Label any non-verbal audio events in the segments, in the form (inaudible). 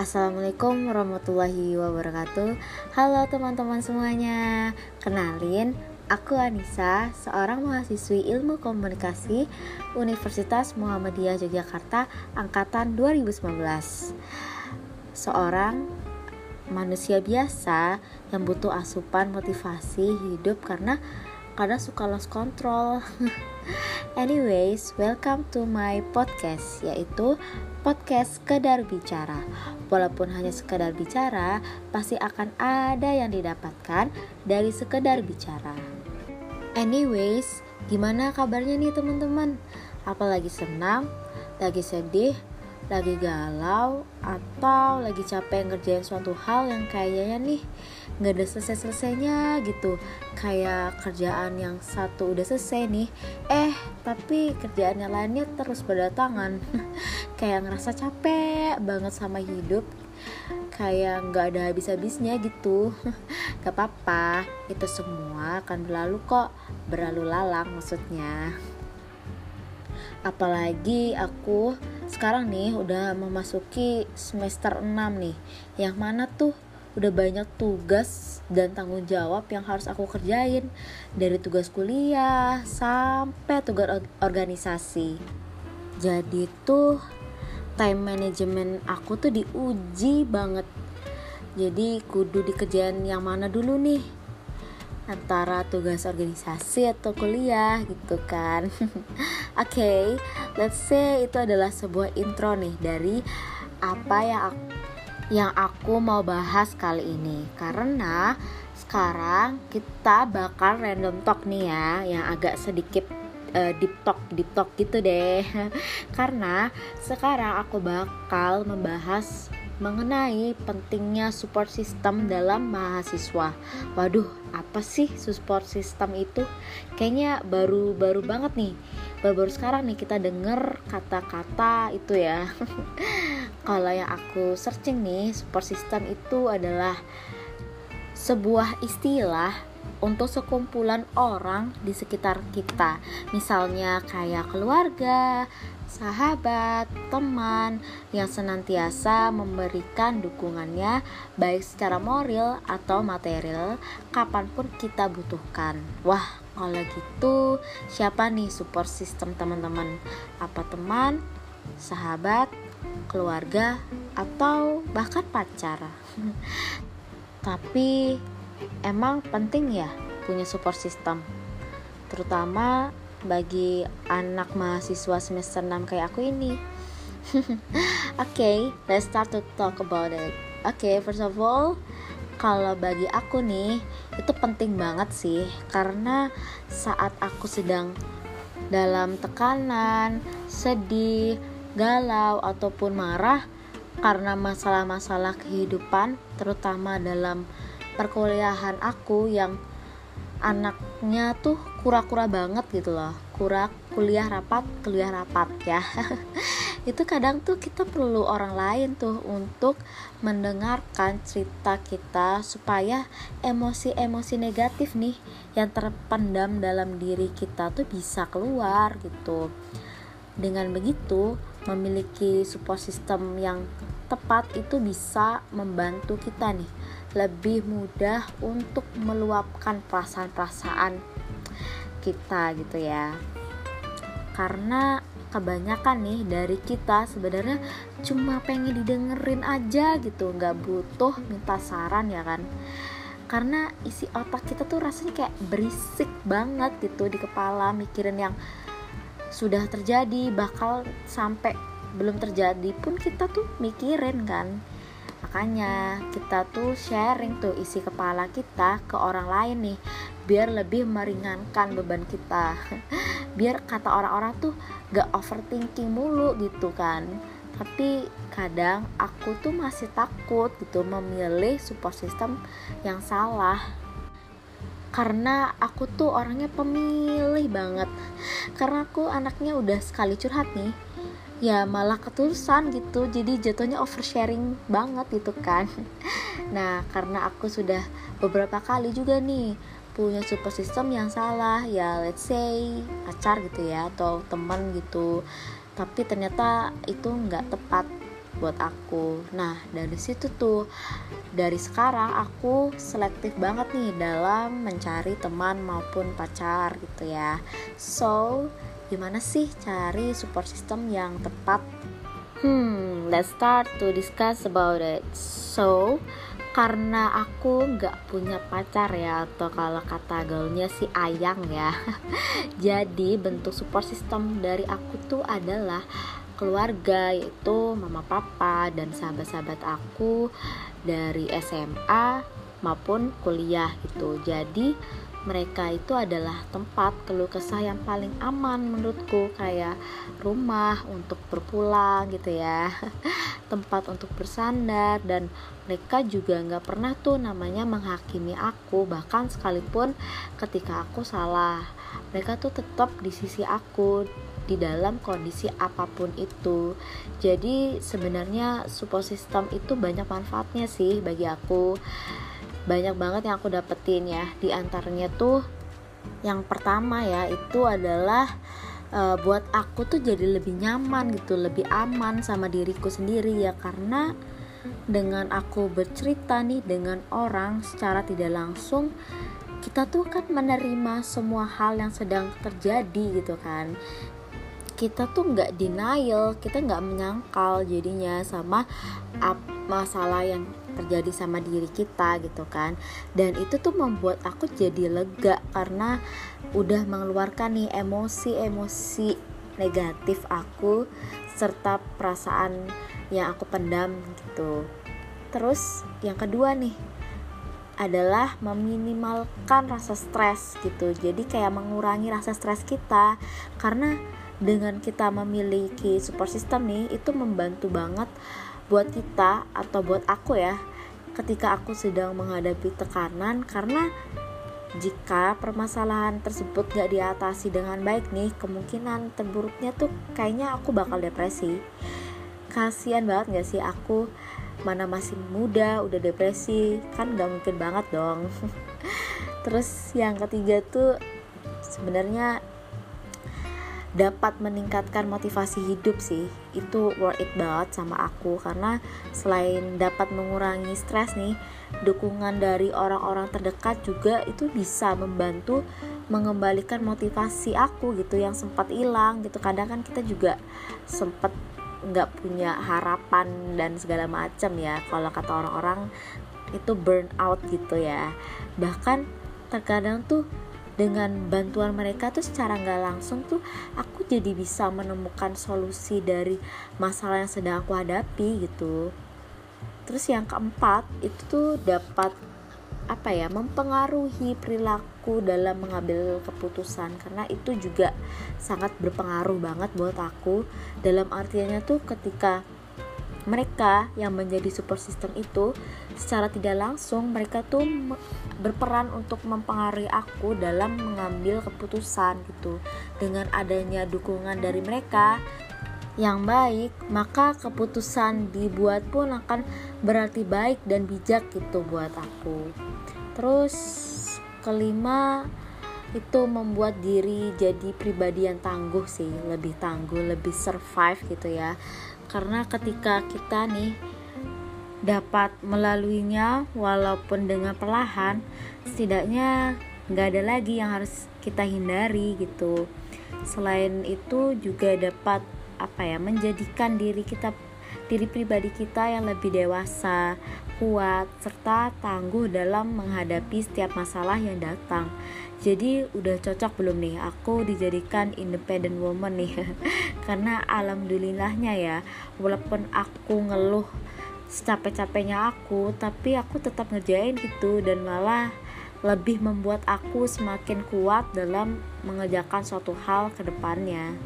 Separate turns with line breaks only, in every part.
Assalamualaikum warahmatullahi wabarakatuh. Halo teman-teman semuanya. Kenalin, aku Anissa Seorang mahasiswi ilmu komunikasi Universitas Muhammadiyah Yogyakarta Angkatan 2019 Seorang manusia biasa yang butuh asupan motivasi hidup karena kadang suka lost control (laughs) Anyways, welcome to my podcast yaitu podcast sekedar bicara. Walaupun hanya sekedar bicara, pasti akan ada yang didapatkan dari sekedar bicara. Anyways, gimana kabarnya nih teman-teman? Apalagi senang, lagi sedih, lagi galau, atau lagi capek ngerjain suatu hal yang kayaknya nih nggak ada selesai-selesainya gitu. Kayak kerjaan yang satu udah selesai nih eh tapi kerjaan yang lainnya terus berdatangan. (laughs) Kayak ngerasa capek banget sama hidup kayak nggak ada habis-habisnya gitu. (laughs) Gak apa-apa itu semua akan berlalu kok berlalu lalang maksudnya. Apalagi aku sekarang nih udah memasuki semester 6 nih. Yang mana tuh udah banyak tugas dan tanggung jawab yang harus aku kerjain. Dari tugas kuliah sampai tugas organisasi. Jadi tuh time management aku tuh diuji banget. Jadi kudu dikerjain yang mana dulu nih antara tugas organisasi atau kuliah gitu kan. (laughs) Oke okay, let's say itu adalah sebuah intro nih dari apa yang aku yang aku mau bahas kali ini. Karena sekarang kita bakal random talk nih ya yang agak sedikit uh, deep talk deep talk gitu deh. (laughs) Karena sekarang aku bakal membahas mengenai pentingnya support system dalam mahasiswa. Waduh, apa sih support system itu? Kayaknya baru-baru banget nih. Baru-baru sekarang nih kita denger kata-kata itu ya. (laughs) kalau yang aku searching nih support system itu adalah sebuah istilah untuk sekumpulan orang di sekitar kita misalnya kayak keluarga sahabat, teman yang senantiasa memberikan dukungannya baik secara moral atau material kapan pun kita butuhkan. Wah, kalau gitu siapa nih support system teman-teman? Apa teman, sahabat, keluarga, atau bahkan pacar. (laughs) Tapi emang penting ya punya support system, terutama bagi anak mahasiswa semester 6 kayak aku ini. (laughs) Oke, okay, let's start to talk about it. Oke, okay, first of all, kalau bagi aku nih itu penting banget sih karena saat aku sedang dalam tekanan, sedih, galau ataupun marah karena masalah-masalah kehidupan terutama dalam perkuliahan aku yang anaknya tuh kura-kura banget gitu loh. Kura kuliah rapat kuliah rapat ya. (laughs) Itu kadang tuh kita perlu orang lain tuh untuk mendengarkan cerita kita supaya emosi-emosi negatif nih yang terpendam dalam diri kita tuh bisa keluar gitu. Dengan begitu memiliki support system yang tepat itu bisa membantu kita nih. Lebih mudah untuk meluapkan perasaan-perasaan kita gitu ya. Karena kebanyakan nih dari kita sebenarnya cuma pengen didengerin aja gitu nggak butuh minta saran ya kan. Karena isi otak kita tuh rasanya kayak berisik banget gitu di kepala mikirin yang sudah terjadi bakal sampai belum terjadi pun kita tuh mikirin kan. Makanya kita tuh sharing tuh isi kepala kita ke orang lain nih biar lebih meringankan beban kita. (laughs) Biar kata orang-orang tuh gak overthinking mulu gitu kan. Tapi kadang aku tuh masih takut gitu memilih support system yang salah. Karena aku tuh orangnya pemilih banget. Karena aku anaknya udah sekali curhat nih ya malah ketulusan gitu. Jadi jatuhnya oversharing banget gitu kan. (laughs) Nah karena aku sudah beberapa kali juga nih punya support system yang salah ya let's say pacar gitu ya atau teman gitu. Tapi ternyata itu nggak tepat buat aku. Nah dari situ tuh dari sekarang aku selektif banget nih dalam mencari teman maupun pacar gitu ya. So gimana sih cari support system yang tepat? Hmm let's start to discuss about it. So karena aku nggak punya pacar ya atau kalau kata gaulnya si ayang ya. (laughs) Jadi bentuk support system dari aku tuh adalah keluarga yaitu mama papa dan sahabat-sahabat aku dari SMA maupun kuliah gitu. Jadi mereka itu adalah tempat keluh kesah yang paling aman menurutku kayak rumah untuk berpulang gitu ya (laughs) tempat untuk bersandar dan mereka juga nggak pernah tuh namanya menghakimi aku bahkan sekalipun ketika aku salah mereka tuh tetap di sisi aku di dalam kondisi apa pun itu. Jadi sebenarnya support system itu banyak manfaatnya sih bagi aku banyak banget yang aku dapetin ya. Di antaranya tuh yang pertama ya itu adalah uh, buat aku tuh jadi lebih nyaman gitu lebih aman sama diriku sendiri ya. Karena dengan aku bercerita nih dengan orang secara tidak langsung kita tuh kan menerima semua hal yang sedang terjadi gitu kan. Kita tuh nggak denial kita nggak menyangkal jadinya sama masalah yang terjadi sama diri kita gitu kan. Dan itu tuh membuat aku jadi lega karena udah mengeluarkan nih emosi-emosi negatif aku serta perasaan yang aku pendam gitu. Terus yang kedua nih adalah meminimalkan rasa stres gitu. Jadi kayak mengurangi rasa stres kita. Karena dengan kita memiliki support system nih itu membantu banget buat kita atau buat aku ya ketika aku sedang menghadapi tekanan karena jika permasalahan tersebut gak diatasi dengan baik nih kemungkinan terburuknya tuh kayaknya aku bakal depresi. Kasihan banget gak sih aku? Mana masih muda udah depresi kan gak mungkin banget dong. (laughs) Terus yang ketiga tuh sebenarnya dapat meningkatkan motivasi hidup sih. Itu worth it banget sama aku karena selain dapat mengurangi stres nih dukungan dari orang-orang terdekat juga itu bisa membantu mengembalikan motivasi aku gitu yang sempat hilang gitu. Kadang kan kita juga sempat nggak punya harapan dan segala macam ya kalau kata orang-orang itu burn out gitu ya. Bahkan terkadang tuh dengan bantuan mereka tuh secara nggak langsung tuh aku jadi bisa menemukan solusi dari masalah yang sedang aku hadapi gitu. Terus yang keempat itu tuh dapat apa ya mempengaruhi perilaku dalam mengambil keputusan. Karena itu juga sangat berpengaruh banget buat aku. Dalam artiannya tuh ketika mereka yang menjadi support system itu secara tidak langsung mereka tuh berperan untuk mempengaruhi aku dalam mengambil keputusan gitu. Dengan adanya dukungan dari mereka yang baik maka keputusan dibuat pun akan berarti baik dan bijak gitu buat aku. Terus kelima itu membuat diri jadi pribadi yang tangguh sih. Lebih tangguh lebih survive gitu ya karena ketika kita nih dapat melaluinya walaupun dengan perlahan setidaknya nggak ada lagi yang harus kita hindari gitu. Selain itu juga dapat apa ya menjadikan diri kita diri pribadi kita yang lebih dewasa kuat serta tangguh dalam menghadapi setiap masalah yang datang jadi udah cocok belum nih? Aku dijadikan independent woman nih. (laughs) Karena alhamdulillahnya ya walaupun aku ngeluh secapek-capeknya aku tapi aku tetap ngerjain gitu dan malah lebih membuat aku semakin kuat dalam mengerjakan suatu hal ke depannya.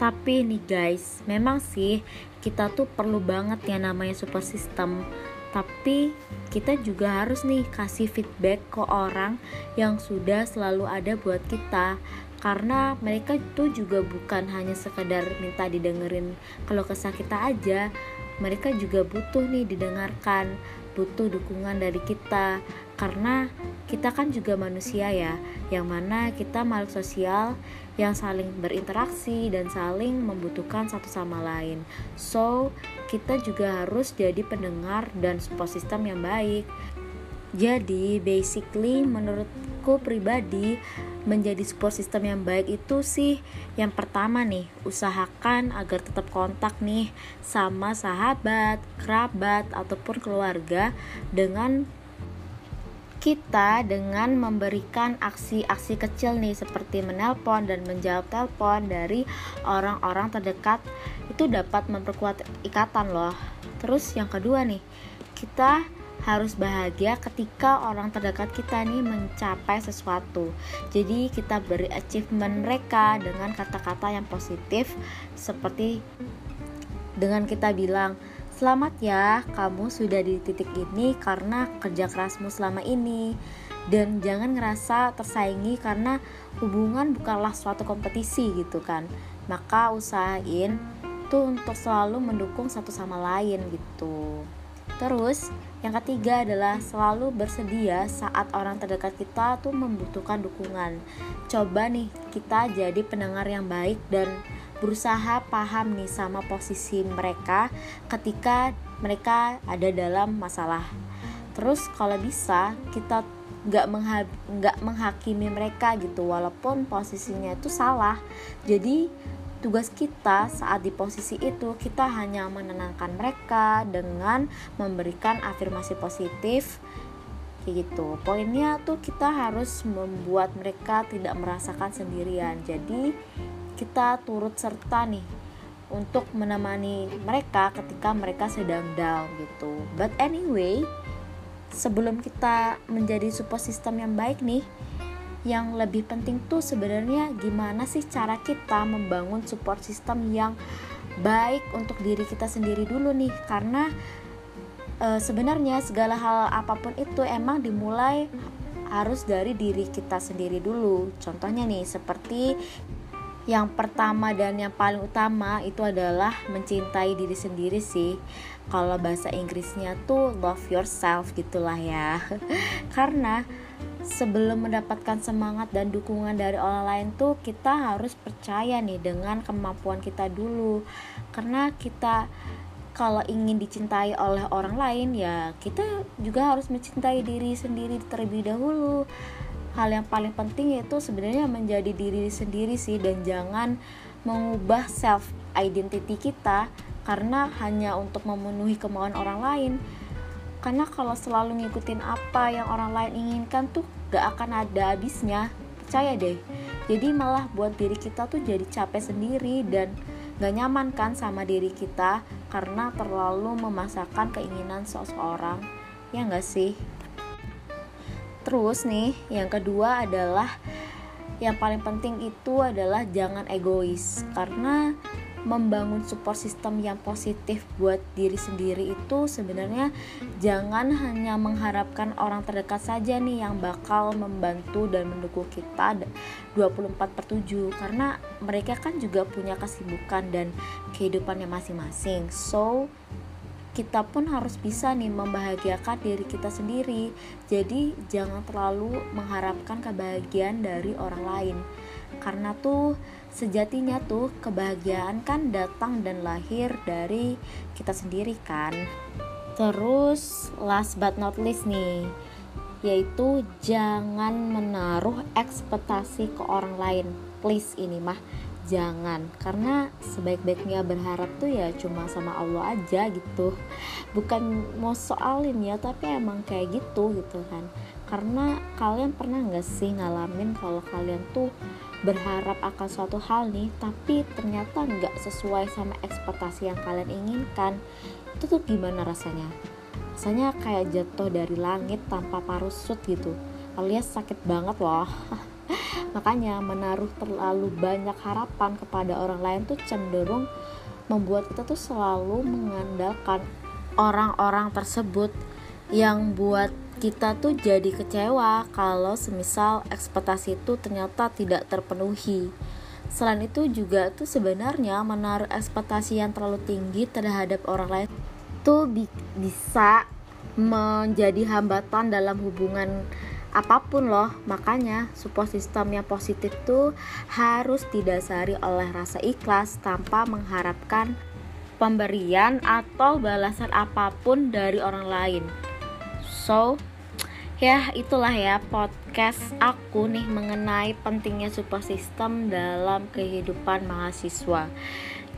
Tapi nih guys memang sih kita tuh perlu banget ya namanya support system tapi kita juga harus nih kasih feedback ke orang yang sudah selalu ada buat kita. Karena mereka itu juga bukan hanya sekedar minta didengerin kalau kesah kita aja. Mereka juga butuh nih didengarkan butuh dukungan dari kita karena kita kan juga manusia ya yang mana kita makhluk sosial yang saling berinteraksi dan saling membutuhkan satu sama lain. So kita juga harus jadi pendengar dan support system yang baik. Jadi basically menurutku pribadi menjadi support system yang baik itu sih yang pertama nih usahakan agar tetap kontak nih sama sahabat, kerabat ataupun keluarga dengan kita dengan memberikan aksi-aksi kecil nih seperti menelpon dan menjawab telepon dari orang-orang terdekat itu dapat memperkuat ikatan loh. Terus yang kedua nih, kita harus bahagia ketika orang terdekat kita nih mencapai sesuatu. Jadi kita beri achievement mereka dengan kata-kata yang positif seperti dengan kita bilang Selamat ya, kamu sudah di titik ini karena kerja kerasmu selama ini. Dan jangan ngerasa tersaingi karena hubungan bukanlah suatu kompetisi gitu kan. Maka usahain tuh untuk selalu mendukung satu sama lain gitu. Terus, yang ketiga adalah selalu bersedia saat orang terdekat kita tuh membutuhkan dukungan. Coba nih kita jadi pendengar yang baik dan berusaha paham nih sama posisi mereka ketika mereka ada dalam masalah. Terus kalau bisa kita nggak nggak menghakimi mereka gitu walaupun posisinya itu salah. Jadi Tugas kita saat di posisi itu, kita hanya menenangkan mereka dengan memberikan afirmasi positif kayak gitu. Poinnya tuh kita harus membuat mereka tidak merasakan sendirian. Jadi kita turut serta nih untuk menemani mereka ketika mereka sedang down gitu. But anyway, sebelum kita menjadi support system yang baik nih, yang lebih penting tuh sebenarnya gimana sih cara kita membangun support system yang baik untuk diri kita sendiri dulu nih karena e, sebenarnya segala hal apa pun itu emang dimulai harus dari diri kita sendiri dulu contohnya nih seperti yang pertama dan yang paling utama itu adalah mencintai diri sendiri sih. Kalau bahasa Inggrisnya tuh love yourself gitulah ya. (laughs) Karena sebelum mendapatkan semangat dan dukungan dari orang lain tuh kita harus percaya nih dengan kemampuan kita dulu. Karena kita kalau ingin dicintai oleh orang lain ya kita juga harus mencintai diri sendiri terlebih dahulu hal yang paling penting yaitu sebenarnya menjadi diri sendiri sih dan jangan mengubah self identity kita karena hanya untuk memenuhi kemauan orang lain. Karena kalau selalu ngikutin apa yang orang lain inginkan tuh gak akan ada habisnya. Percaya deh. Jadi malah buat diri kita tuh jadi capek sendiri dan gak nyaman kan sama diri kita karena terlalu memasakkan keinginan seseorang. Ya gak sih terus nih yang kedua adalah yang paling penting itu adalah jangan egois. Karena membangun support system yang positif buat diri sendiri itu sebenarnya jangan hanya mengharapkan orang terdekat saja nih yang bakal membantu dan mendukung kita 24 per 7 karena mereka kan juga punya kesibukan dan kehidupannya masing-masing. So kita pun harus bisa nih membahagiakan diri kita sendiri. Jadi jangan terlalu mengharapkan kebahagiaan dari orang lain. Karena tuh sejatinya tuh kebahagiaan kan datang dan lahir dari kita sendiri kan. Terus last but not least nih yaitu jangan menaruh ekspektasi ke orang lain. Please ini mah jangan karena sebaik-baiknya berharap tuh ya cuma sama Allah aja gitu. Bukan mau soalin ya tapi emang kayak gitu gitu kan. Karena kalian pernah nggak sih ngalamin kalau kalian tuh berharap akan suatu hal nih tapi ternyata nggak sesuai sama ekspektasi yang kalian inginkan? Itu tuh gimana rasanya? Rasanya kayak jatuh dari langit tanpa parusut gitu. Alias sakit banget loh (laughs) makanya menaruh terlalu banyak harapan kepada orang lain tuh cenderung membuat kita tuh selalu mengandalkan orang-orang tersebut yang buat kita tuh jadi kecewa kalau semisal ekspektasi itu ternyata tidak terpenuhi. Selain itu juga tuh sebenarnya menaruh ekspektasi yang terlalu tinggi terhadap orang lain tuh bi bisa menjadi hambatan dalam hubungan apa pun loh makanya support system yang positif tuh harus didasari oleh rasa ikhlas tanpa mengharapkan pemberian atau balasan apa pun dari orang lain. So ya itulah ya podcast aku nih mengenai pentingnya support system dalam kehidupan mahasiswa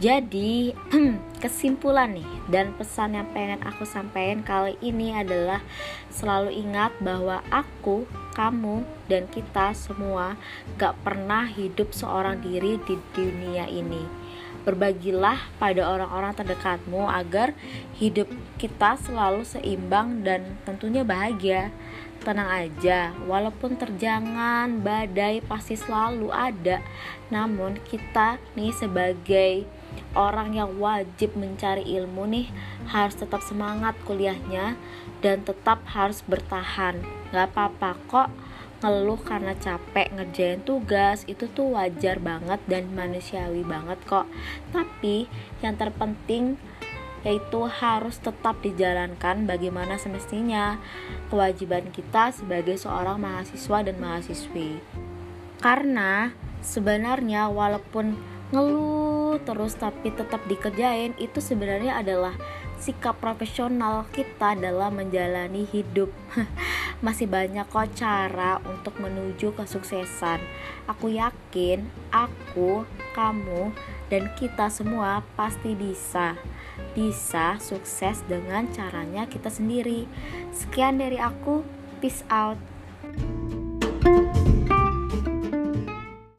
jadi (clears throat) kesimpulan nih dan pesan yang pengen aku sampaikan kali ini adalah selalu ingat bahwa aku, kamu, dan kita semua gak pernah hidup seorang diri di dunia ini Berbagilah pada orang-orang terdekatmu agar hidup kita selalu seimbang dan tentunya bahagia tenang aja, walaupun terjangan, badai pasti selalu ada. Namun kita nih sebagai orang yang wajib mencari ilmu nih harus tetap semangat kuliahnya dan tetap harus bertahan. Gak apa-apa kok ngeluh karena capek ngerjain tugas itu tuh wajar banget dan manusiawi banget kok. Tapi yang terpenting yaitu harus tetap dijalankan bagaimana semestinya kewajiban kita sebagai seorang mahasiswa dan mahasiswi. Karena sebenarnya walaupun ngeluh terus tapi tetap dikerjain itu sebenarnya adalah sikap profesional kita dalam menjalani hidup. (laughs) Masih banyak kok cara untuk menuju kesuksesan. Aku yakin aku, kamu, dan kita semua pasti bisa bisa sukses dengan caranya kita sendiri. Sekian dari aku, peace out.